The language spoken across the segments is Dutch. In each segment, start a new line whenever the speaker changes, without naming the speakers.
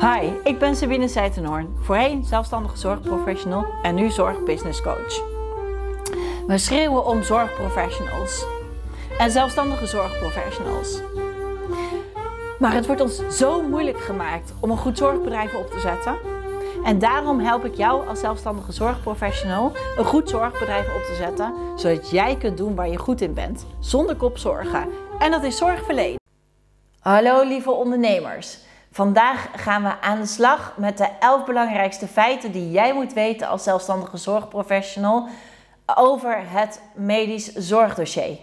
Hi, ik ben Sabine Seitenhoorn, voorheen zelfstandige zorgprofessional en nu zorgbusinesscoach. We schreeuwen om zorgprofessionals en zelfstandige zorgprofessionals. Maar het wordt ons zo moeilijk gemaakt om een goed zorgbedrijf op te zetten. En daarom help ik jou als zelfstandige zorgprofessional een goed zorgbedrijf op te zetten, zodat jij kunt doen waar je goed in bent, zonder kopzorgen. En dat is zorgverlenen. Hallo lieve ondernemers. Vandaag gaan we aan de slag met de 11 belangrijkste feiten die jij moet weten als zelfstandige zorgprofessional over het medisch zorgdossier.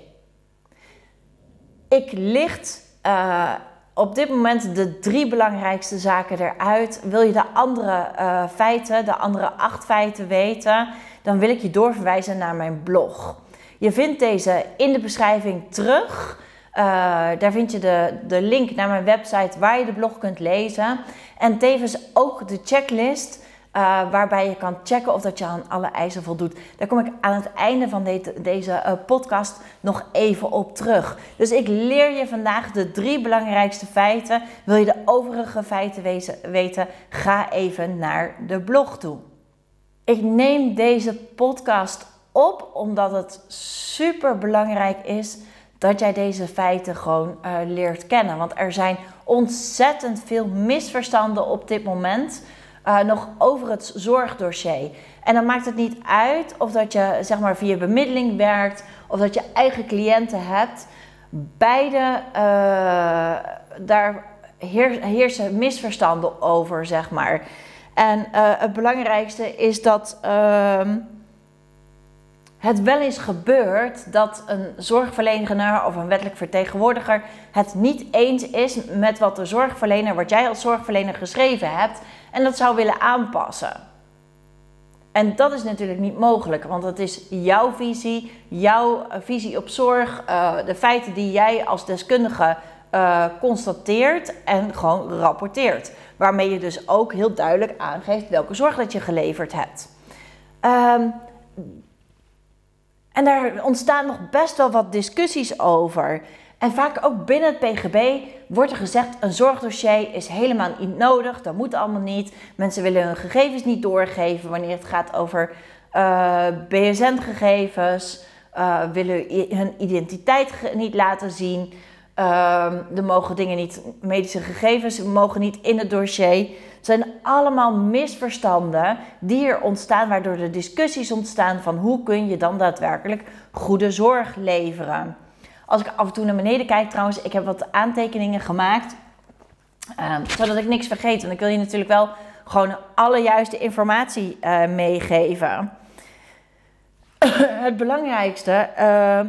Ik licht uh, op dit moment de drie belangrijkste zaken eruit. Wil je de andere uh, feiten, de andere acht feiten weten, dan wil ik je doorverwijzen naar mijn blog. Je vindt deze in de beschrijving terug. Uh, daar vind je de, de link naar mijn website waar je de blog kunt lezen. En tevens ook de checklist uh, waarbij je kan checken of dat je aan alle eisen voldoet. Daar kom ik aan het einde van de, deze uh, podcast nog even op terug. Dus ik leer je vandaag de drie belangrijkste feiten. Wil je de overige feiten weten? Ga even naar de blog toe. Ik neem deze podcast op omdat het super belangrijk is dat jij deze feiten gewoon uh, leert kennen. Want er zijn ontzettend veel misverstanden op dit moment uh, nog over het zorgdossier. En dan maakt het niet uit of dat je zeg maar via bemiddeling werkt of dat je eigen cliënten hebt. Beide, uh, daar heersen misverstanden over, zeg maar. En het belangrijkste is dat ehm, het wel eens gebeurt dat een zorgverlener of een wettelijk vertegenwoordiger het niet eens is met wat de zorgverlener, wat jij als zorgverlener geschreven hebt, en dat zou willen aanpassen. En dat is natuurlijk niet mogelijk, want het is jouw visie, jouw eh, visie op zorg, uh, de feiten die jij als deskundige uh, constateert en gewoon rapporteert. Waarmee je dus ook heel duidelijk aangeeft welke zorg dat je geleverd hebt. Um, en daar ontstaan nog best wel wat discussies over. En vaak ook binnen het PGB wordt er gezegd: een zorgdossier is helemaal niet nodig, dat moet allemaal niet. Mensen willen hun gegevens niet doorgeven wanneer het gaat over uh, eh, BSN-gegevens, uh, eh, willen hun identiteit niet laten zien. Uh, er mogen dingen niet, medische gegevens mogen niet in het dossier. Het zijn allemaal misverstanden die er ontstaan, waardoor er discussies ontstaan van hoe kun je dan daadwerkelijk goede zorg leveren. Als ik af en toe naar beneden kijk trouwens, ik heb wat aantekeningen gemaakt, uh, zodat ik niks vergeet. Want ik wil je natuurlijk wel gewoon alle juiste informatie uh, meegeven. het belangrijkste, uh,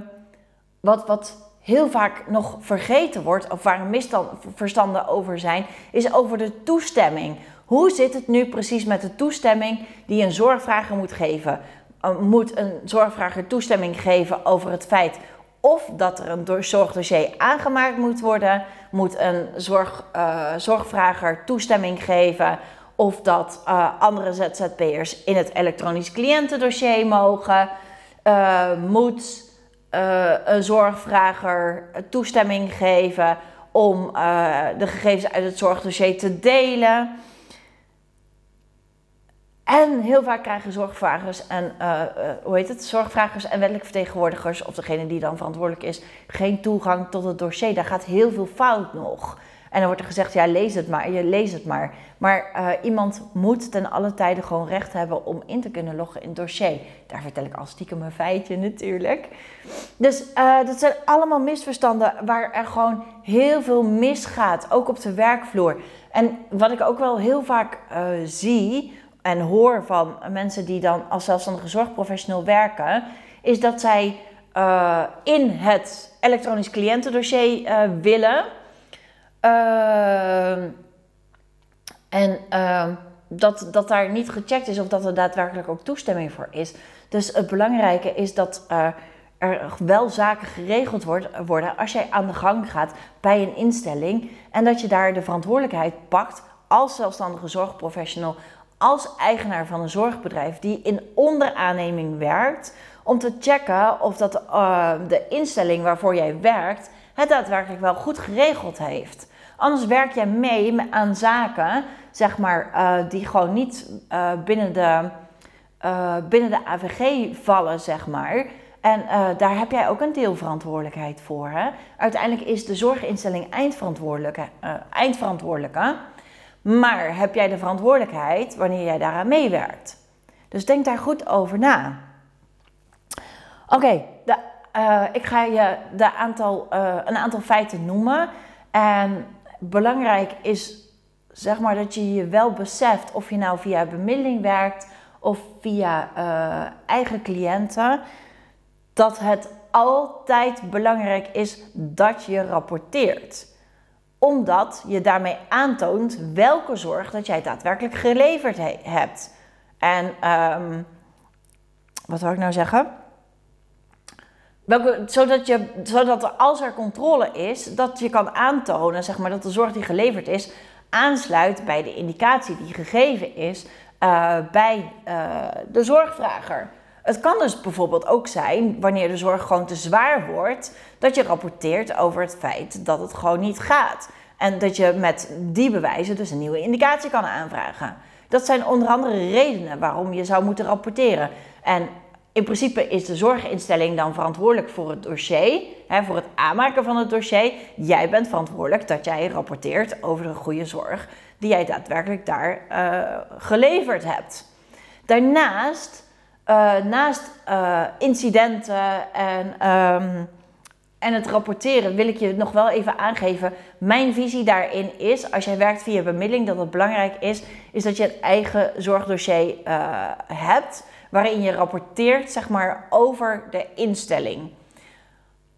wat, wat heel vaak nog vergeten wordt, of waar misverstanden over zijn, is over de toestemming. Hoe zit het nu precies met de toestemming die een zorgvrager moet geven? Uh, moet een zorgvrager toestemming geven over het feit of dat er een zorgdossier aangemaakt moet worden? Moet een zorg, uh, zorgvrager toestemming geven of dat uh, andere ZZP'ers in het elektronisch cliëntendossier mogen? moet uh, een zorgvrager toestemming geven om uh, de gegevens uit het zorgdossier te delen. En heel vaak krijgen zorgvragers en, uh, hoe heet het, zorgvragers en wettelijk vertegenwoordigers, of degene die dan verantwoordelijk is, geen toegang tot het dossier. Daar gaat heel veel fout nog. En dan wordt er gezegd, ja, lees het maar, je lees het maar. Maar uh, iemand moet ten alle tijde gewoon recht hebben om in te kunnen loggen in het dossier. Daar vertel ik al stiekem een feitje natuurlijk. Dus uh, dat zijn allemaal misverstanden waar er gewoon heel veel misgaat, ook op de werkvloer. En wat ik ook wel heel vaak uh, zie en hoor van mensen die dan als zelfstandige zorgprofessional werken, is dat zij in het elektronisch cliëntendossier willen Uh, en uh, dat, dat daar niet gecheckt is of dat er daadwerkelijk ook toestemming voor is. Dus het belangrijke is dat uh, er wel zaken geregeld worden als jij aan de gang gaat bij een instelling. En dat je daar de verantwoordelijkheid pakt als zelfstandige zorgprofessional, als eigenaar van een zorgbedrijf die in onderaanneming werkt. Om te checken of dat, uh, de instelling waarvoor jij werkt het daadwerkelijk wel goed geregeld heeft. Anders werk jij mee aan zaken, zeg maar, uh, die gewoon niet uh, binnen, de, uh, binnen de AVG vallen, zeg maar. En daar heb jij ook een deelverantwoordelijkheid voor. Hè? Uiteindelijk is de zorginstelling eindverantwoordelijke. eindverantwoordelijke. Maar heb jij de verantwoordelijkheid wanneer jij daaraan meewerkt? Dus denk daar goed over na. Oké, ik ga je de aantal, een aantal feiten noemen. En belangrijk is zeg maar dat je je wel beseft of je nou via bemiddeling werkt of via uh, eigen cliënten, dat het altijd belangrijk is dat je rapporteert. Omdat je daarmee aantoont welke zorg dat jij daadwerkelijk geleverd hebt. En um, wat wil ik nou zeggen? Zodat, je, zodat er, als er controle is, dat je kan aantonen zeg maar, dat de zorg die geleverd is aansluit bij de indicatie die gegeven is uh, bij uh, de zorgvrager. Het kan dus bijvoorbeeld ook zijn, wanneer de zorg gewoon te zwaar wordt, dat je rapporteert over het feit dat het gewoon niet gaat. En dat je met die bewijzen dus een nieuwe indicatie kan aanvragen. Dat zijn onder andere redenen waarom je zou moeten rapporteren. En in principe is de zorginstelling dan verantwoordelijk voor het dossier, hè, voor het aanmaken van het dossier. Jij bent verantwoordelijk dat jij rapporteert over de goede zorg die jij daadwerkelijk daar uh, geleverd hebt. Daarnaast, uh, naast uh, incidenten en, um, en het rapporteren, wil ik je nog wel even aangeven. Mijn visie daarin is, als jij werkt via bemiddeling, dat het belangrijk is, is dat je een eigen zorgdossier hebt waarin je rapporteert zeg maar, over de instelling.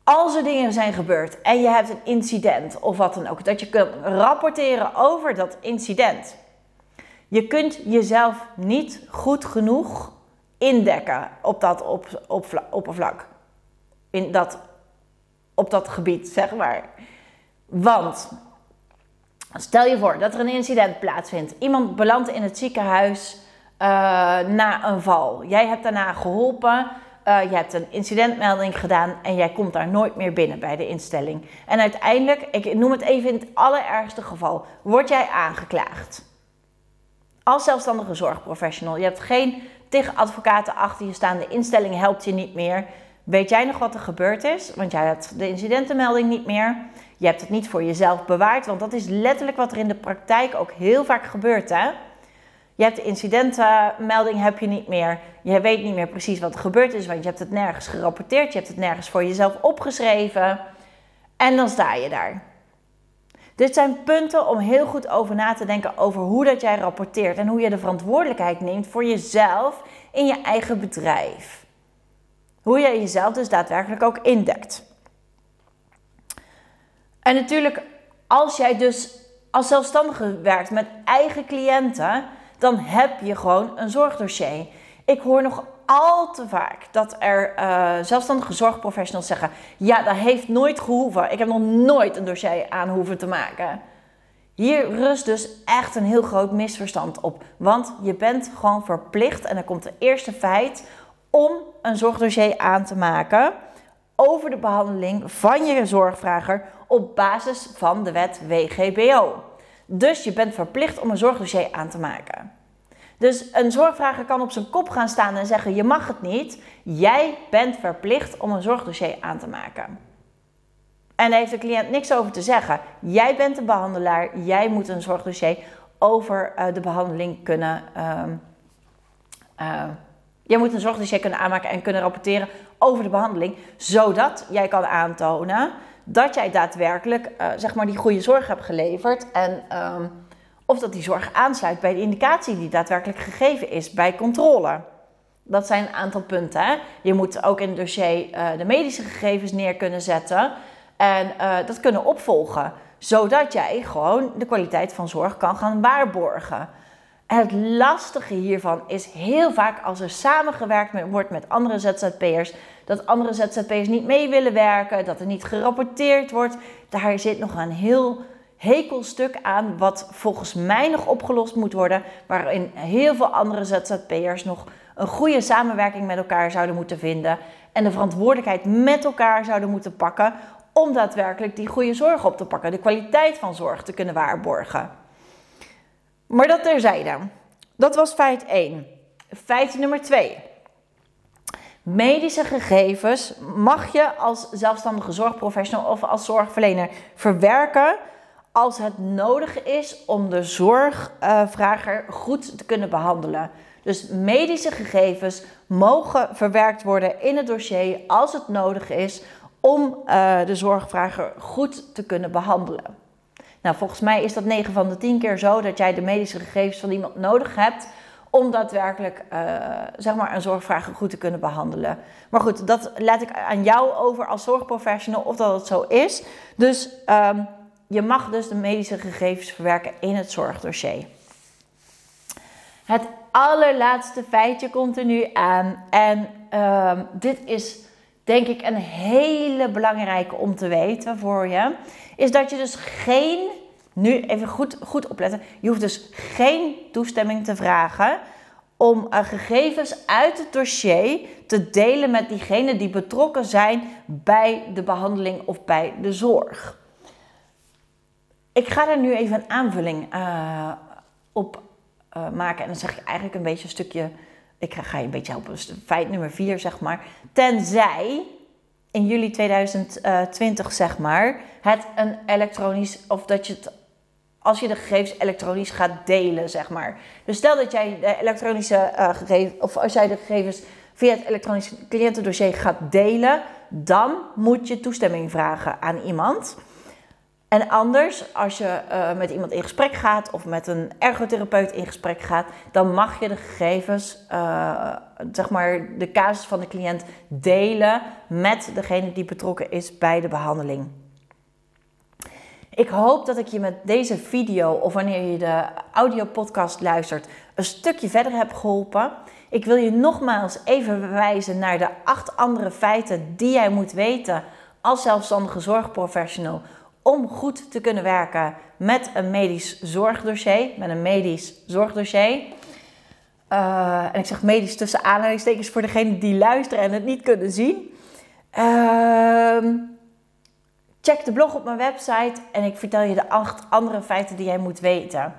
Als er dingen zijn gebeurd en je hebt een incident of wat dan ook, dat je kunt rapporteren over dat incident. Je kunt jezelf niet goed genoeg indekken op dat op, op, oppervlak. In dat, op dat gebied, zeg maar. Want stel je voor dat er een incident plaatsvindt. Iemand belandt in het ziekenhuis na een val. Jij hebt daarna geholpen. Uh, je hebt een incidentmelding gedaan en jij komt daar nooit meer binnen bij de instelling. En uiteindelijk, ik noem het even in het allerergste geval, word jij aangeklaagd. Als zelfstandige zorgprofessional. Je hebt geen tig advocaten achter je staan. De instelling helpt je niet meer. Weet jij nog wat er gebeurd is? Want jij hebt de incidentenmelding niet meer. Je hebt het niet voor jezelf bewaard. Want dat is letterlijk wat er in de praktijk ook heel vaak gebeurt. Hè? Je hebt de incidentenmelding heb je niet meer. Je weet niet meer precies wat er gebeurd is, want je hebt het nergens gerapporteerd. Je hebt het nergens voor jezelf opgeschreven. En dan sta je daar. Dit zijn punten om heel goed over na te denken over hoe dat jij rapporteert en hoe je de verantwoordelijkheid neemt voor jezelf in je eigen bedrijf. Hoe je jezelf dus daadwerkelijk ook indekt. En natuurlijk, als jij dus als zelfstandige werkt met eigen cliënten, dan heb je gewoon een zorgdossier. Ik hoor nog al te vaak dat er uh, zelfstandige zorgprofessionals zeggen: Ja, dat heeft nooit gehoeven. Ik heb nog nooit een dossier aan hoeven te maken. Hier rust dus echt een heel groot misverstand op. Want je bent gewoon verplicht, en dan komt de eerste feit, om een zorgdossier aan te maken over de behandeling van je zorgvrager op basis van de wet WGBO. Dus je bent verplicht om een zorgdossier aan te maken. Dus een zorgvrager kan op zijn kop gaan staan en zeggen: Je mag het niet. Jij bent verplicht om een zorgdossier aan te maken. En daar heeft de cliënt niks over te zeggen. Jij bent de behandelaar. Jij moet een zorgdossier over uh, de behandeling kunnen. Uh, uh, jij moet een zorgdossier kunnen aanmaken en kunnen rapporteren over de behandeling, zodat jij kan aantonen dat jij daadwerkelijk uh, zeg maar die goede zorg hebt geleverd en uh, of dat die zorg aansluit bij de indicatie die daadwerkelijk gegeven is bij controle. Dat zijn een aantal punten. Hè? Je moet ook in het dossier uh, de medische gegevens neer kunnen zetten en uh, dat kunnen opvolgen, zodat jij gewoon de kwaliteit van zorg kan gaan waarborgen. En het lastige hiervan is heel vaak als er samengewerkt wordt met andere ZZP'ers, dat andere ZZP'ers niet mee willen werken, dat er niet gerapporteerd wordt. Daar zit nog een heel hekelstuk aan wat volgens mij nog opgelost moet worden, waarin heel veel andere ZZP'ers nog een goede samenwerking met elkaar zouden moeten vinden en de verantwoordelijkheid met elkaar zouden moeten pakken om daadwerkelijk die goede zorg op te pakken, de kwaliteit van zorg te kunnen waarborgen. Maar dat terzijde. Dat was feit 1. Feit nummer 2. Medische gegevens mag je als zelfstandige zorgprofessional of als zorgverlener verwerken als het nodig is om de zorgvrager goed te kunnen behandelen. Dus medische gegevens mogen verwerkt worden in het dossier als het nodig is om uh, de zorgvrager goed te kunnen behandelen. Nou, volgens mij is dat 9 van de 10 keer zo dat jij de medische gegevens van iemand nodig hebt om daadwerkelijk uh, zeg maar een zorgvrager goed te kunnen behandelen. Maar goed, dat laat ik aan jou over als zorgprofessional of dat het zo is. Dus um, je mag dus de medische gegevens verwerken in het zorgdossier. Het allerlaatste feitje komt er nu aan. En um, dit is denk ik een hele belangrijke om te weten voor je. Is dat je dus geen, nu even goed, goed opletten. Je hoeft dus geen toestemming te vragen om uh, gegevens uit het dossier te delen met diegenen die betrokken zijn bij de behandeling of bij de zorg. Ik ga er nu even een aanvulling uh, op uh, maken. En dan zeg ik eigenlijk een beetje een stukje. Ik ga, je een beetje helpen. Dus feit nummer 4, zeg maar. Tenzij in juli 2020, zeg maar, het een elektronisch. Of dat je het. Als je de gegevens elektronisch gaat delen, zeg maar. Dus stel dat jij de elektronische uh, gegevens. Of als jij de gegevens via het elektronische cliëntendossier gaat delen. Dan moet je toestemming vragen aan iemand. En anders, als je uh, met iemand in gesprek gaat of met een ergotherapeut in gesprek gaat, dan mag je de gegevens, uh, zeg maar de casus van de cliënt, delen met degene die betrokken is bij de behandeling. Ik hoop dat ik je met deze video of wanneer je de audiopodcast luistert een stukje verder heb geholpen. Ik wil je nogmaals even verwijzen naar de acht andere feiten die jij moet weten als zelfstandige zorgprofessional om goed te kunnen werken met een medisch zorgdossier, met een medisch zorgdossier. Uh, en ik zeg medisch tussen aanhalingstekens voor degenen die luisteren en het niet kunnen zien. Uh, check de blog op mijn website en ik vertel je de acht andere feiten die jij moet weten.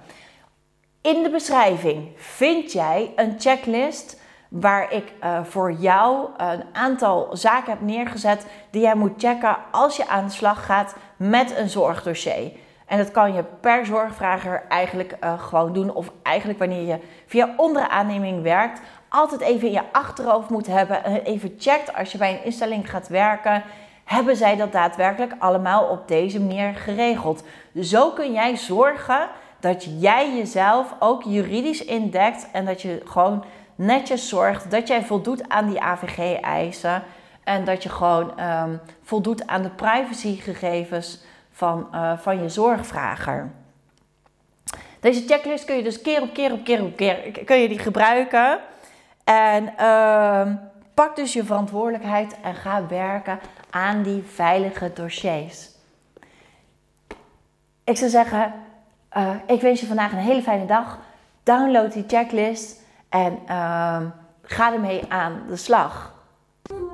In de beschrijving vind jij een checklist waar ik uh, voor jou een aantal zaken heb neergezet die jij moet checken als je aan de slag gaat met een zorgdossier. En dat kan je per zorgvrager eigenlijk uh, gewoon doen. Of eigenlijk wanneer je via onderaanneming werkt, altijd even in je achterhoofd moet hebben. En even checkt als je bij een instelling gaat werken. Hebben zij dat daadwerkelijk allemaal op deze manier geregeld? Zo kun jij zorgen dat jij jezelf ook juridisch indekt en dat je gewoon netjes zorgt dat jij voldoet aan die AVG-eisen. En dat je gewoon um, voldoet aan de privacygegevens van, uh, van je zorgvrager. Deze checklist kun je dus keer op keer op keer op keer kun je die gebruiken. En uh, pak dus je verantwoordelijkheid en ga werken aan die veilige dossiers. Ik zou zeggen, uh, ik wens je vandaag een hele fijne dag. Download die checklist en uh, ga ermee aan de slag.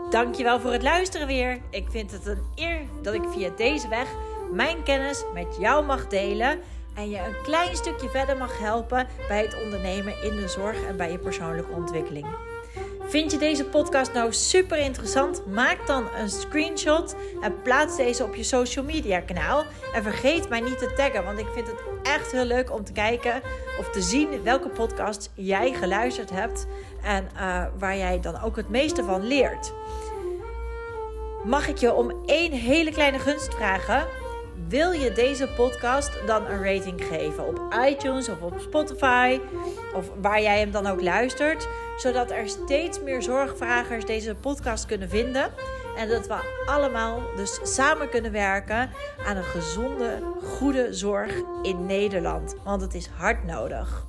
Dankjewel voor het luisteren weer. Ik vind het een eer dat ik via deze weg mijn kennis met jou mag delen en je een klein stukje verder mag helpen bij het ondernemen in de zorg en bij je persoonlijke ontwikkeling. Vind je deze podcast nou super interessant? Maak dan een screenshot en plaats deze op je social media kanaal. En vergeet mij niet te taggen, want ik vind het echt heel leuk om te kijken of te zien welke podcast jij geluisterd hebt en uh, waar jij dan ook het meeste van leert. Mag ik je om één hele kleine gunst vragen? Wil je deze podcast dan een rating geven op iTunes of op Spotify of waar jij hem dan ook luistert, zodat er steeds meer zorgvragers deze podcast kunnen vinden en dat we allemaal dus samen kunnen werken aan een gezonde, goede zorg in Nederland, want het is hard nodig.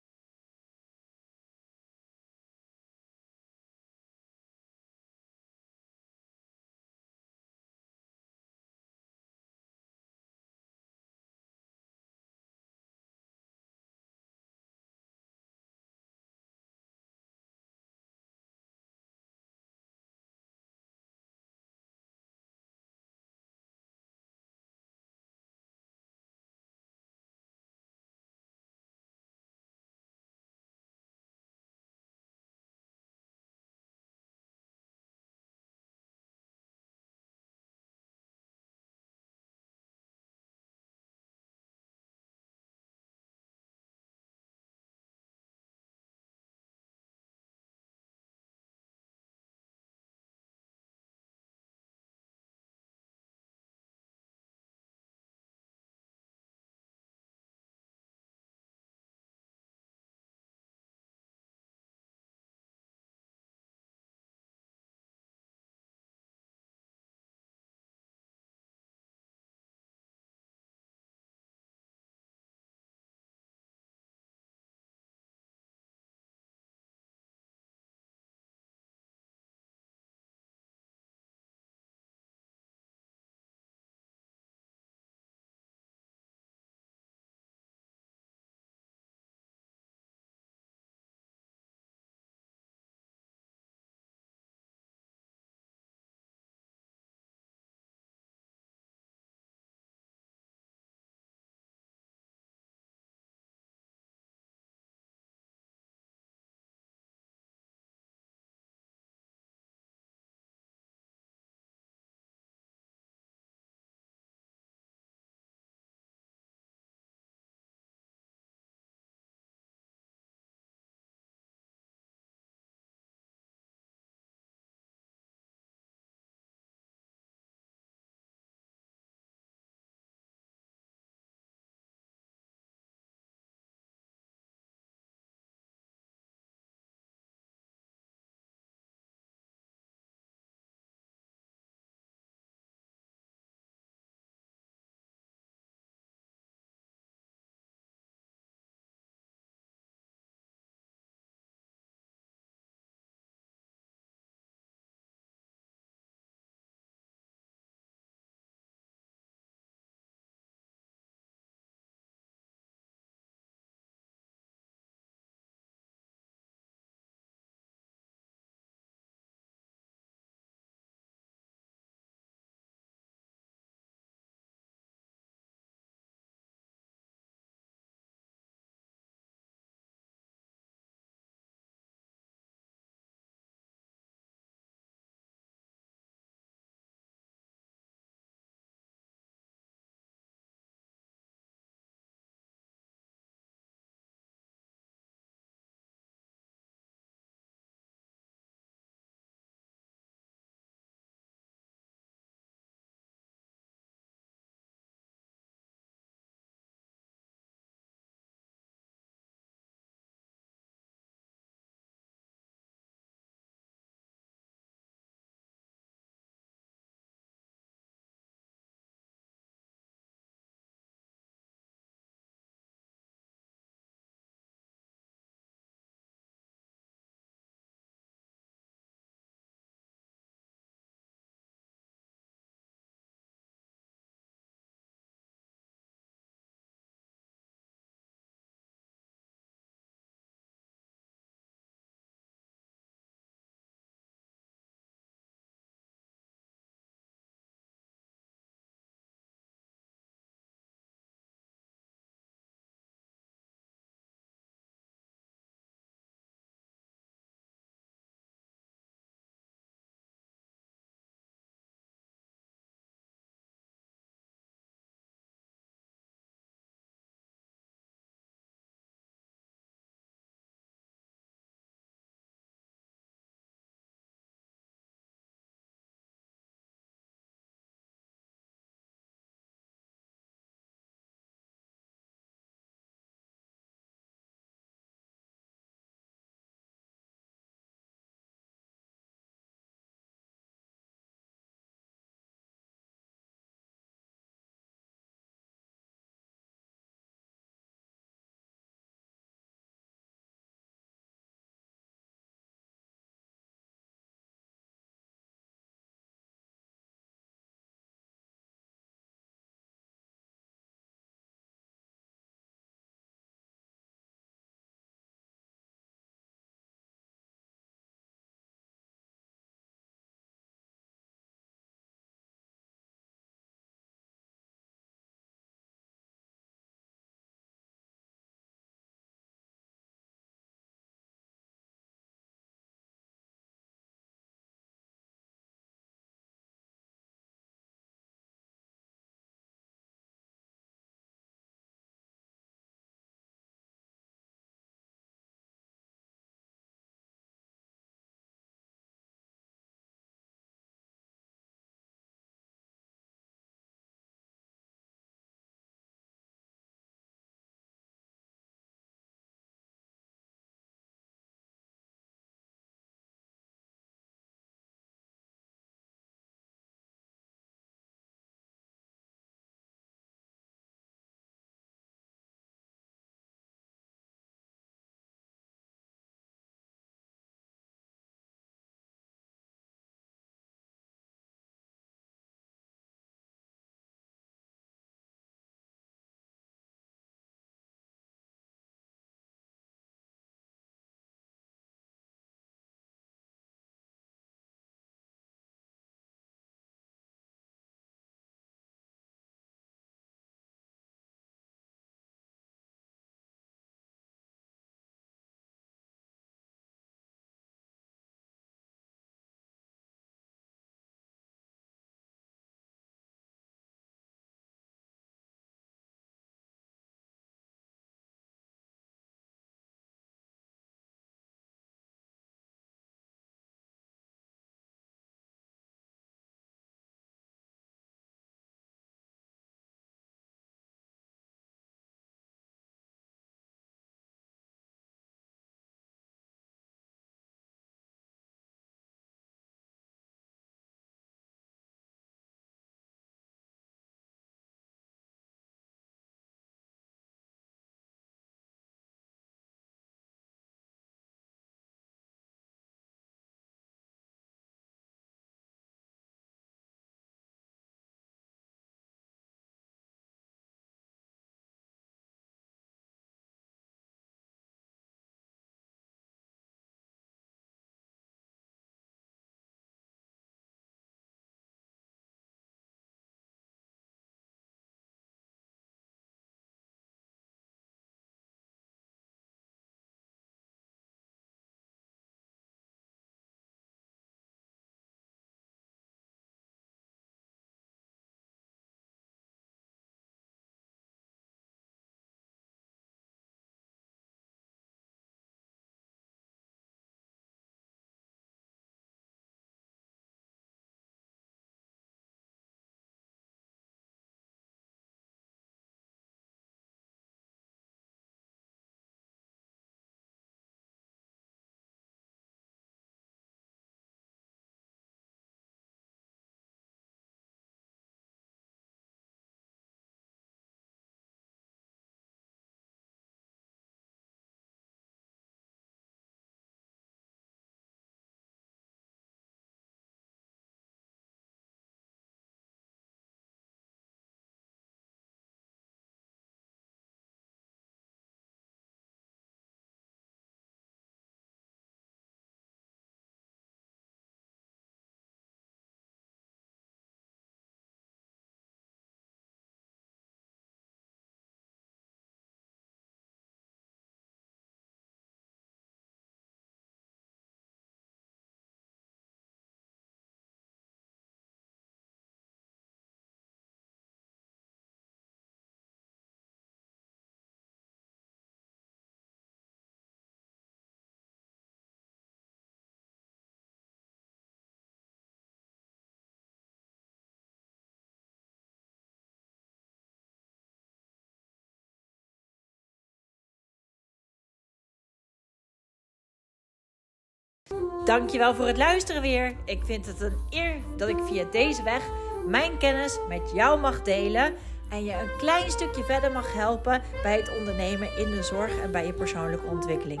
Dankjewel voor het luisteren weer. Ik vind het een eer dat ik via deze weg mijn kennis met jou mag delen en je een klein stukje verder mag helpen bij het ondernemen in de zorg en bij je persoonlijke ontwikkeling.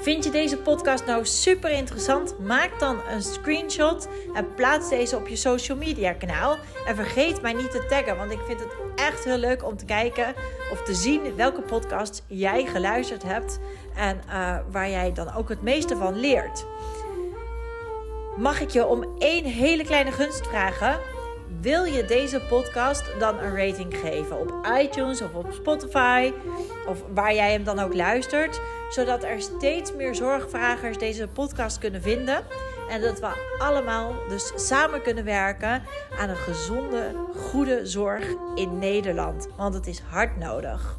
Vind je deze podcast nou super interessant? Maak dan een screenshot en plaats deze op je social media kanaal. En vergeet mij niet te taggen, want ik vind het echt heel leuk om te kijken of te zien welke podcast jij geluisterd hebt en uh, waar jij dan ook het meeste van leert. Mag ik je om één hele kleine gunst vragen? Wil je deze podcast dan een rating geven op iTunes of op Spotify of waar jij hem dan ook luistert, zodat er steeds meer zorgvragers deze podcast kunnen vinden en dat we allemaal dus samen kunnen werken aan een gezonde, goede zorg in Nederland, want het is hard nodig.